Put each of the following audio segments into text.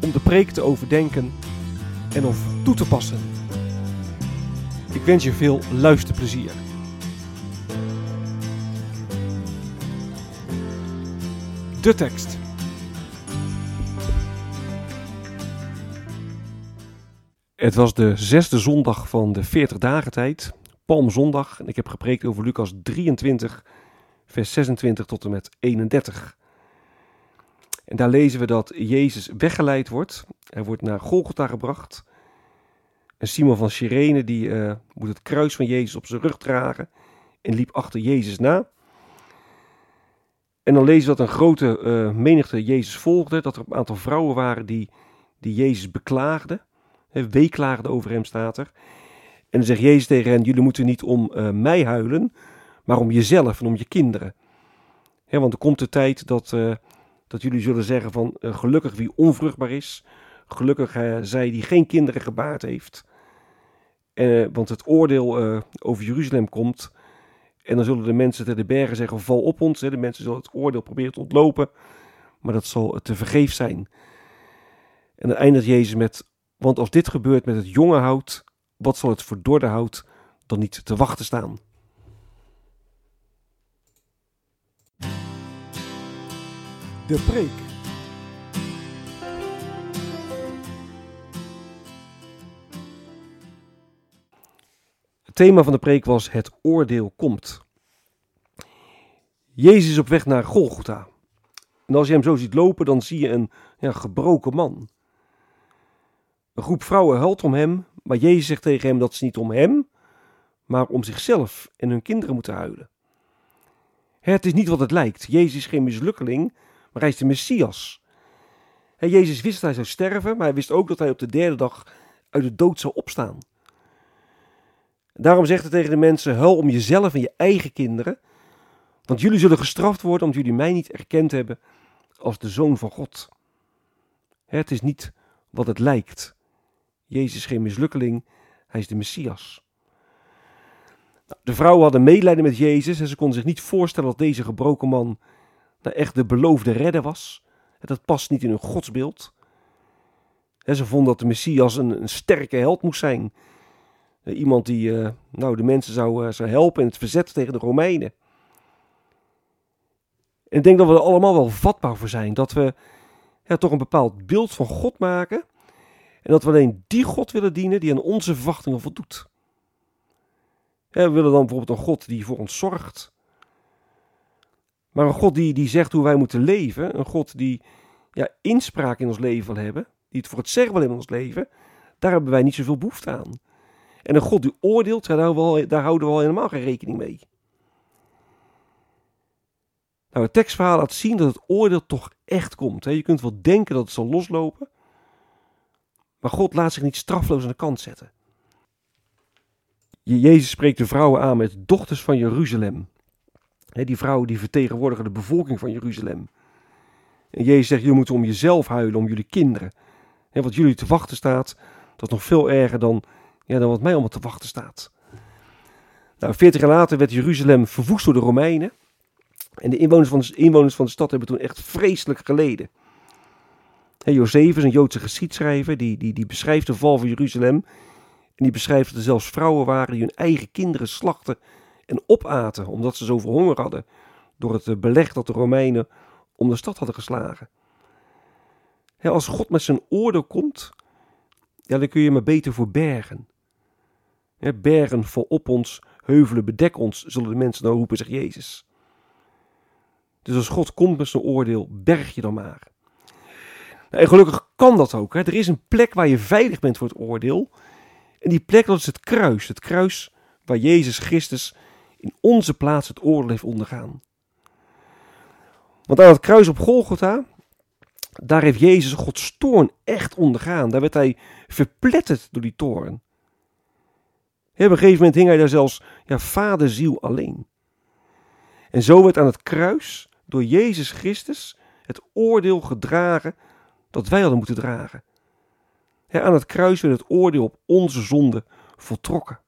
om de preek te overdenken en of toe te passen. Ik wens je veel luisterplezier. De tekst. Het was de zesde zondag van de 40 dagen tijd, Palmzondag, en ik heb gepreekt over Lucas 23, vers 26 tot en met 31. En daar lezen we dat Jezus weggeleid wordt. Hij wordt naar Golgotha gebracht. En Simon van Cyrene die uh, moet het kruis van Jezus op zijn rug dragen en liep achter Jezus na. En dan lezen we dat een grote uh, menigte Jezus volgde, dat er een aantal vrouwen waren die, die Jezus beklaagden, hè, weeklaagden over hem staat er. En dan zegt Jezus tegen hen, jullie moeten niet om uh, mij huilen, maar om jezelf en om je kinderen. Want er komt de tijd dat, dat jullie zullen zeggen van gelukkig wie onvruchtbaar is, gelukkig zij die geen kinderen gebaard heeft. Uh, want het oordeel over Jeruzalem komt. En dan zullen de mensen ter de bergen zeggen: val op ons. Hè. De mensen zullen het oordeel proberen te ontlopen. Maar dat zal te vergeef zijn. En dan eindigt Jezus met: Want als dit gebeurt met het jonge hout, wat zal het verdorde hout dan niet te wachten staan? De preek. thema van de preek was Het oordeel komt. Jezus is op weg naar Golgotha. En als je hem zo ziet lopen, dan zie je een ja, gebroken man. Een groep vrouwen huilt om hem, maar Jezus zegt tegen hem dat ze niet om hem, maar om zichzelf en hun kinderen moeten huilen. Het is niet wat het lijkt. Jezus is geen mislukkeling, maar hij is de Messias. Jezus wist dat hij zou sterven, maar hij wist ook dat hij op de derde dag uit de dood zou opstaan. Daarom zegt hij tegen de mensen: huil om jezelf en je eigen kinderen, want jullie zullen gestraft worden omdat jullie mij niet erkend hebben als de zoon van God. Het is niet wat het lijkt. Jezus is geen mislukkeling, hij is de Messias. Nou, de vrouwen hadden medelijden met Jezus en ze konden zich niet voorstellen dat deze gebroken man nou echt de beloofde redder was. Dat past niet in hun godsbeeld. ze vonden dat de Messias een, een sterke held moest zijn eh, iemand die uh, nou, de mensen zou, uh, zou helpen in het verzet tegen de Romeinen. En ik denk dat we er allemaal wel vatbaar voor zijn. Dat we toch een bepaald beeld van God maken. En dat we alleen die God willen dienen die aan onze verwachtingen voldoet. We willen dan bijvoorbeeld een God die voor ons zorgt. Maar een God die, die zegt hoe wij moeten leven. Een God die ja, inspraak in ons leven wil hebben. Die het voor het zeggen wil in ons leven. Daar hebben wij niet zoveel behoefte aan. En een God die oordeelt, daar houden, we al, daar houden we al helemaal geen rekening mee. Nou, het tekstverhaal laat zien dat het oordeel toch echt komt. Hè. Je kunt wel denken dat het zal loslopen, maar God laat zich niet strafloos aan de kant zetten. Jezus spreekt de vrouwen aan met dochters van Jeruzalem. Die vrouwen die vertegenwoordigen de bevolking van Jeruzalem. En Jezus zegt, jullie moeten om jezelf huilen, om jullie kinderen. wat jullie te wachten staat, dat is nog veel erger dan ja, dan wat mij allemaal te wachten staat. Nou, 40 jaar later werd Jeruzalem verwoest door de Romeinen. En de inwoners van de, inwoners van de stad hebben toen echt vreselijk geleden. He, Josephus, een Joodse geschiedschrijver, die, die, die beschrijft de val van Jeruzalem. En die beschrijft dat er zelfs vrouwen waren die hun eigen kinderen slachten en opaten, omdat ze zoveel honger hadden. Door het beleg dat de Romeinen om de stad hadden geslagen. als God met zijn oordeel komt, dan kun je maar beter voor bergen. bergen voor op ons, heuvelen bedek ons, zullen de mensen dan roepen, zegt Jezus. Dus als God komt met zijn oordeel, berg je dan maar. Nou, en gelukkig kan dat ook. Hè. Er is een plek waar je veilig bent voor het oordeel. En die plek, dat is het kruis. Het kruis waar Jezus Christus in onze plaats het oordeel heeft ondergaan. Want aan het kruis op Golgotha, daar heeft Jezus Gods toorn echt ondergaan. Daar werd hij verpletterd door die toorn. Op een gegeven moment hing hij daar zelfs ja, vaderziel alleen. En zo werd aan het kruis door Jezus Christus het oordeel gedragen dat wij hadden moeten dragen. aan het kruis werd het oordeel op onze zonde voltrokken.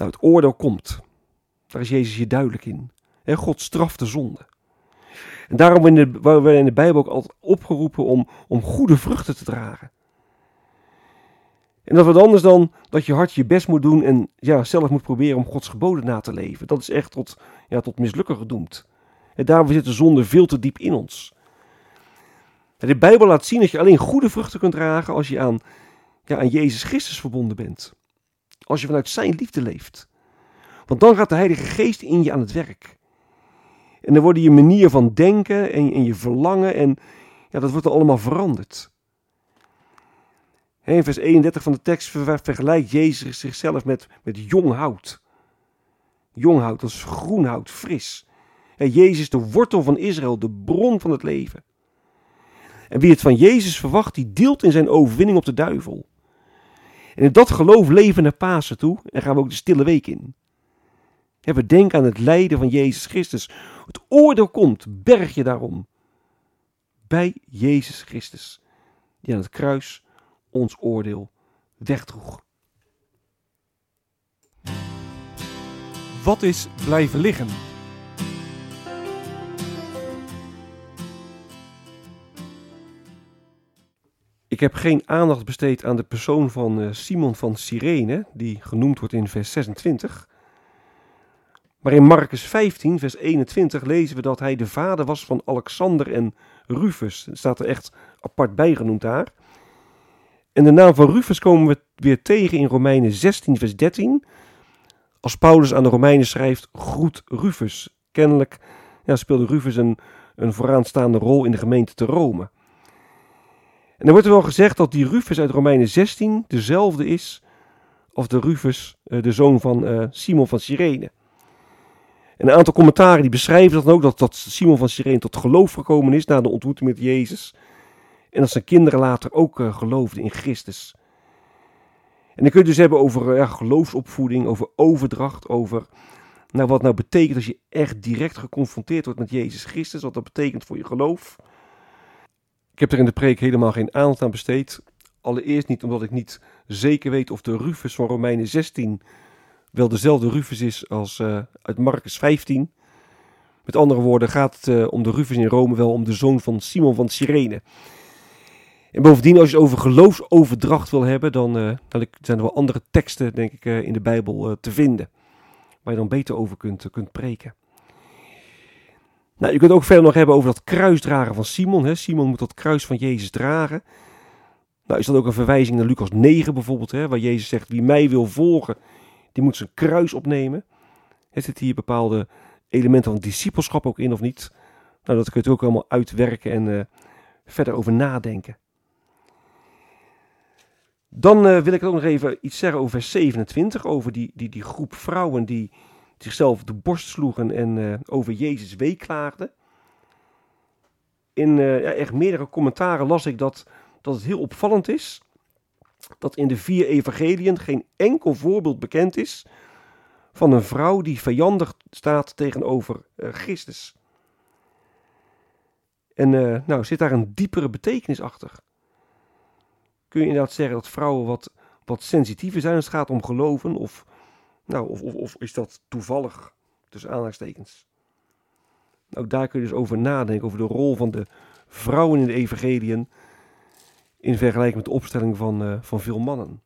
Nou, het oordeel komt. Daar is Jezus je duidelijk in. God straft de zonde. En daarom worden we in de Bijbel ook altijd opgeroepen om, om goede vruchten te dragen. En dat wat anders dan dat je hart je best moet doen en ja, zelf moet proberen om Gods geboden na te leven. Dat is echt tot, ja, tot mislukken gedoemd. En daarom zit de zonde veel te diep in ons. De Bijbel laat zien dat je alleen goede vruchten kunt dragen als je aan, ja, aan Jezus Christus verbonden bent. Als je vanuit Zijn liefde leeft. Want dan gaat de Heilige Geest in je aan het werk. En dan worden je manier van denken en, en je verlangen en ja, dat wordt er allemaal veranderd. In vers 31 van de tekst vergelijkt Jezus zichzelf met, met jong hout. Jong hout, dat is groen hout, fris. Jezus, de wortel van Israël, de bron van het leven. En wie het van Jezus verwacht, die deelt in zijn overwinning op de duivel. En in dat geloof leven naar Pasen toe en gaan we ook de stille week in. we denken aan het lijden van Jezus Christus. Het oordeel komt, berg je daarom. Bij Jezus Christus, die aan het kruis ons oordeel wegdroeg. Wat is blijven liggen? Ik heb geen aandacht besteed aan de persoon van eh, Simon van Cyrene, die genoemd wordt in vers 26. Maar in Marcus 15, vers 21 lezen we dat hij de vader was van Alexander en Rufus. Dat staat er echt apart bij genoemd daar. En de naam van Rufus komen we weer tegen in Romeinen 16, vers 13. Als Paulus aan de Romeinen schrijft, groet Rufus. Kennelijk ja, speelde Rufus een, een vooraanstaande rol in de gemeente te Rome. En er wordt er wel gezegd dat die Rufus uit Romeinen 16 dezelfde is als de Rufus, eh, de zoon van eh, Simon van Cyrene. En een aantal commentaren die beschrijven dat dan ook, dat, Simon van Cyrene tot geloof gekomen is na de ontmoeting met Jezus. En dat zijn kinderen later ook uh, geloofden in Christus. En dan kun je dus hebben over ja, geloofsopvoeding, over overdracht, over nou, wat nou betekent als je echt direct geconfronteerd wordt met Jezus Christus, wat dat betekent voor je geloof. Ik heb er in de preek helemaal geen aandacht aan besteed. Allereerst niet omdat ik niet zeker weet of de Rufus van Romeinen 16 wel dezelfde Rufus is als uh, uit Marcus 15. Met andere woorden gaat het uh, om de Rufus in Rome wel om de zoon van Simon van Cyrene. En bovendien, als je het over geloofsoverdracht wil hebben, dan, uh, dan zijn er wel andere teksten, denk ik, in de Bijbel te vinden. Waar je dan beter over kunt, kunt preken. Nou, je kunt ook verder nog hebben over dat kruisdragen van Simon. Hè. Simon moet dat kruis van Jezus dragen. Nou, is dat ook een verwijzing naar Lucas 9 bijvoorbeeld, hè, waar Jezus zegt: Wie mij wil volgen, die moet zijn kruis opnemen. Er zitten hier bepaalde elementen van discipelschap ook in of niet? Nou, dat kun je ook allemaal uitwerken en uh, verder over nadenken. Dan uh, wil ik ook nog even iets zeggen over vers 27, over die, die, die groep vrouwen die zichzelf de borst sloegen en uh, over Jezus weeklaagden. In uh, ja, echt meerdere commentaren las ik dat, dat het heel opvallend is dat in de vier evangeliën geen enkel voorbeeld bekend is van een vrouw die vijandig staat tegenover uh, Christus. En nou, zit daar een diepere betekenis achter? Kun je inderdaad zeggen dat vrouwen wat, wat sensitiever zijn als het gaat om geloven? Of nou, of, of, of is dat toevallig, tussen aanhalingstekens? Nou, daar kun je dus over nadenken, over de rol van de vrouwen in de evangeliën in vergelijking met de opstelling van, uh, van veel mannen.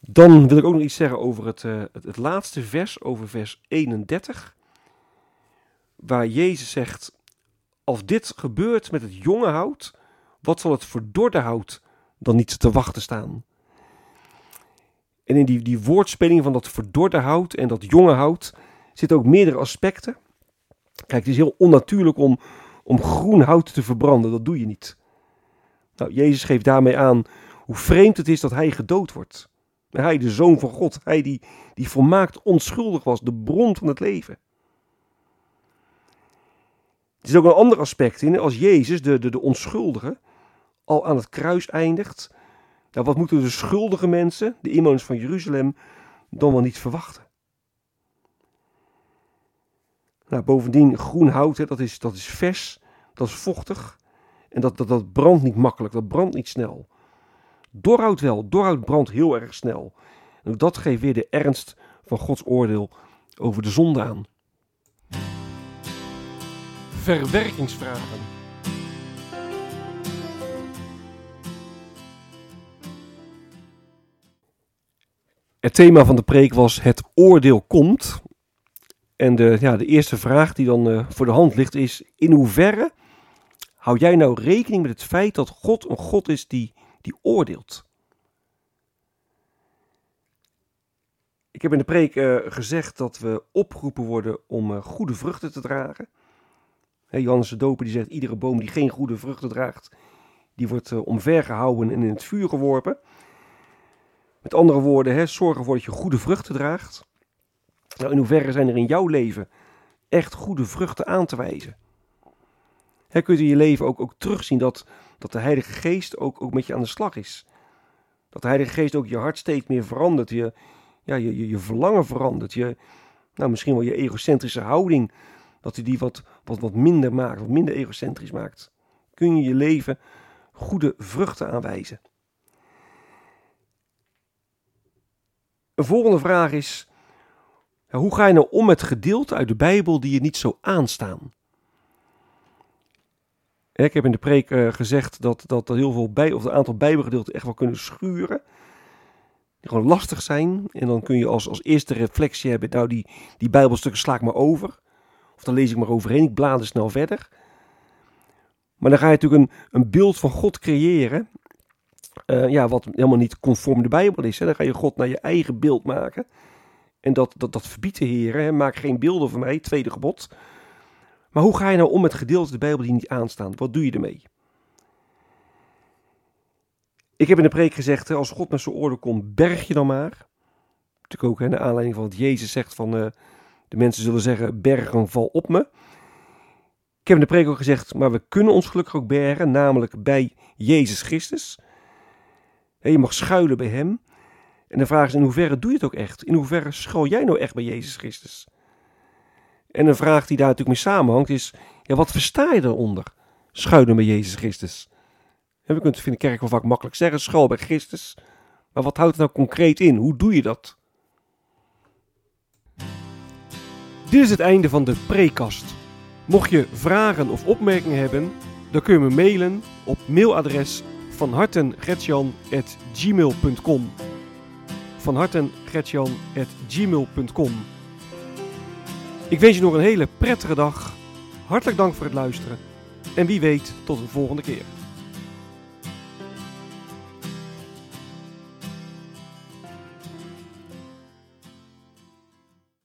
Dan wil ik ook nog iets zeggen over het, uh, het, het, laatste vers, over vers 31. waar Jezus zegt: Als dit gebeurt met het jonge hout, wat zal het verdorde hout dan niet te wachten staan? En in die, die woordspeling van dat verdorde hout en dat jonge hout zitten ook meerdere aspecten. Kijk, het is heel onnatuurlijk om, om groen hout te verbranden. Dat doe je niet. Nou, Jezus geeft daarmee aan hoe vreemd het is dat hij gedood wordt. Hij, de zoon van God, hij die, die volmaakt onschuldig was, de bron van het leven. Er is ook een ander aspect in. Als Jezus, de, de, de onschuldige, al aan het kruis eindigt. Nou, wat moeten de schuldige mensen, de inwoners van Jeruzalem, dan wel niet verwachten? Nou, bovendien, groen hout, hè, dat, is, dat is vers, dat is vochtig. En dat, dat, dat brandt niet makkelijk, dat brandt niet snel. Dorhout wel, dorhout brandt heel erg snel. En dat geeft weer de ernst van Gods oordeel over de zonde aan. Verwerkingsvragen. Het thema van de preek was het oordeel komt. En de, ja, de eerste vraag die dan uh, voor de hand ligt is: in hoeverre hou jij nou rekening met het feit dat God een God is die, die oordeelt? Ik heb in de preek uh, gezegd dat we opgeroepen worden om uh, goede vruchten te dragen. Johannes de Doper die zegt: iedere boom die geen goede vruchten draagt, die wordt omvergehouden en in het vuur geworpen. Met andere woorden, he, zorg ervoor dat je goede vruchten draagt. Nou, in hoeverre zijn er in jouw leven echt goede vruchten aan te wijzen? Kun je je leven ook, ook terugzien dat, dat de Heilige Geest ook, ook met je aan de slag is. Dat de Heilige Geest ook je hart steeds meer verandert. Je, ja, je, je, je verlangen verandert. Je, nou, misschien wel je egocentrische houding. Dat hij die wat, wat, wat minder maakt, wat minder egocentrisch maakt. Kun je je leven goede vruchten aanwijzen. Een volgende vraag is: hoe ga je nou om met gedeelten uit de Bijbel die je niet zo aanstaan? Ik heb in de preek uh, gezegd dat, dat er heel veel bij, of een aantal Bijbelgedeelten echt wel kunnen schuren. Die gewoon lastig zijn. En dan kun je als, als eerste reflectie hebben: nou, die, die Bijbelstukken sla ik maar over. Of dan lees ik maar overheen, ik blader snel verder. Maar dan ga je natuurlijk een, een beeld van God creëren. Uh, ja, wat helemaal niet conform de Bijbel is. Hè. Dan ga je God naar je eigen beeld maken. En dat, dat, dat verbiedt de Heer. Hè. Maak geen beelden van mij, tweede gebod. Maar hoe ga je nou om met gedeelten de Bijbel die niet aanstaan? Wat doe je ermee? Ik heb in de preek gezegd, als God met zijn orde komt, berg je dan maar. Natuurlijk ook hè, naar aanleiding van wat Jezus zegt van... Uh, de mensen zullen zeggen, bergen val op me. Ik heb in de preek ook gezegd, maar we kunnen ons gelukkig ook bergen, namelijk bij Jezus Christus. Je mag schuilen bij Hem. En de vraag is, in hoeverre doe je het ook echt? In hoeverre schuil jij nou echt bij Jezus Christus? En een vraag die daar natuurlijk mee samenhangt is, ja, wat versta je eronder? Schuilen bij Jezus Christus. We kunnen het in de kerk wel vaak makkelijk zeggen, schuil bij Christus. Maar wat houdt het nou concreet in? Hoe doe je dat? Dit is het einde van de prekast. Mocht je vragen of opmerkingen hebben, dan kun je me mailen op mailadres van hartengretjan.gmail.com van hartengretjan.gmail.com Ik wens je nog een hele prettige dag. Hartelijk dank voor het luisteren. En wie weet tot een volgende keer.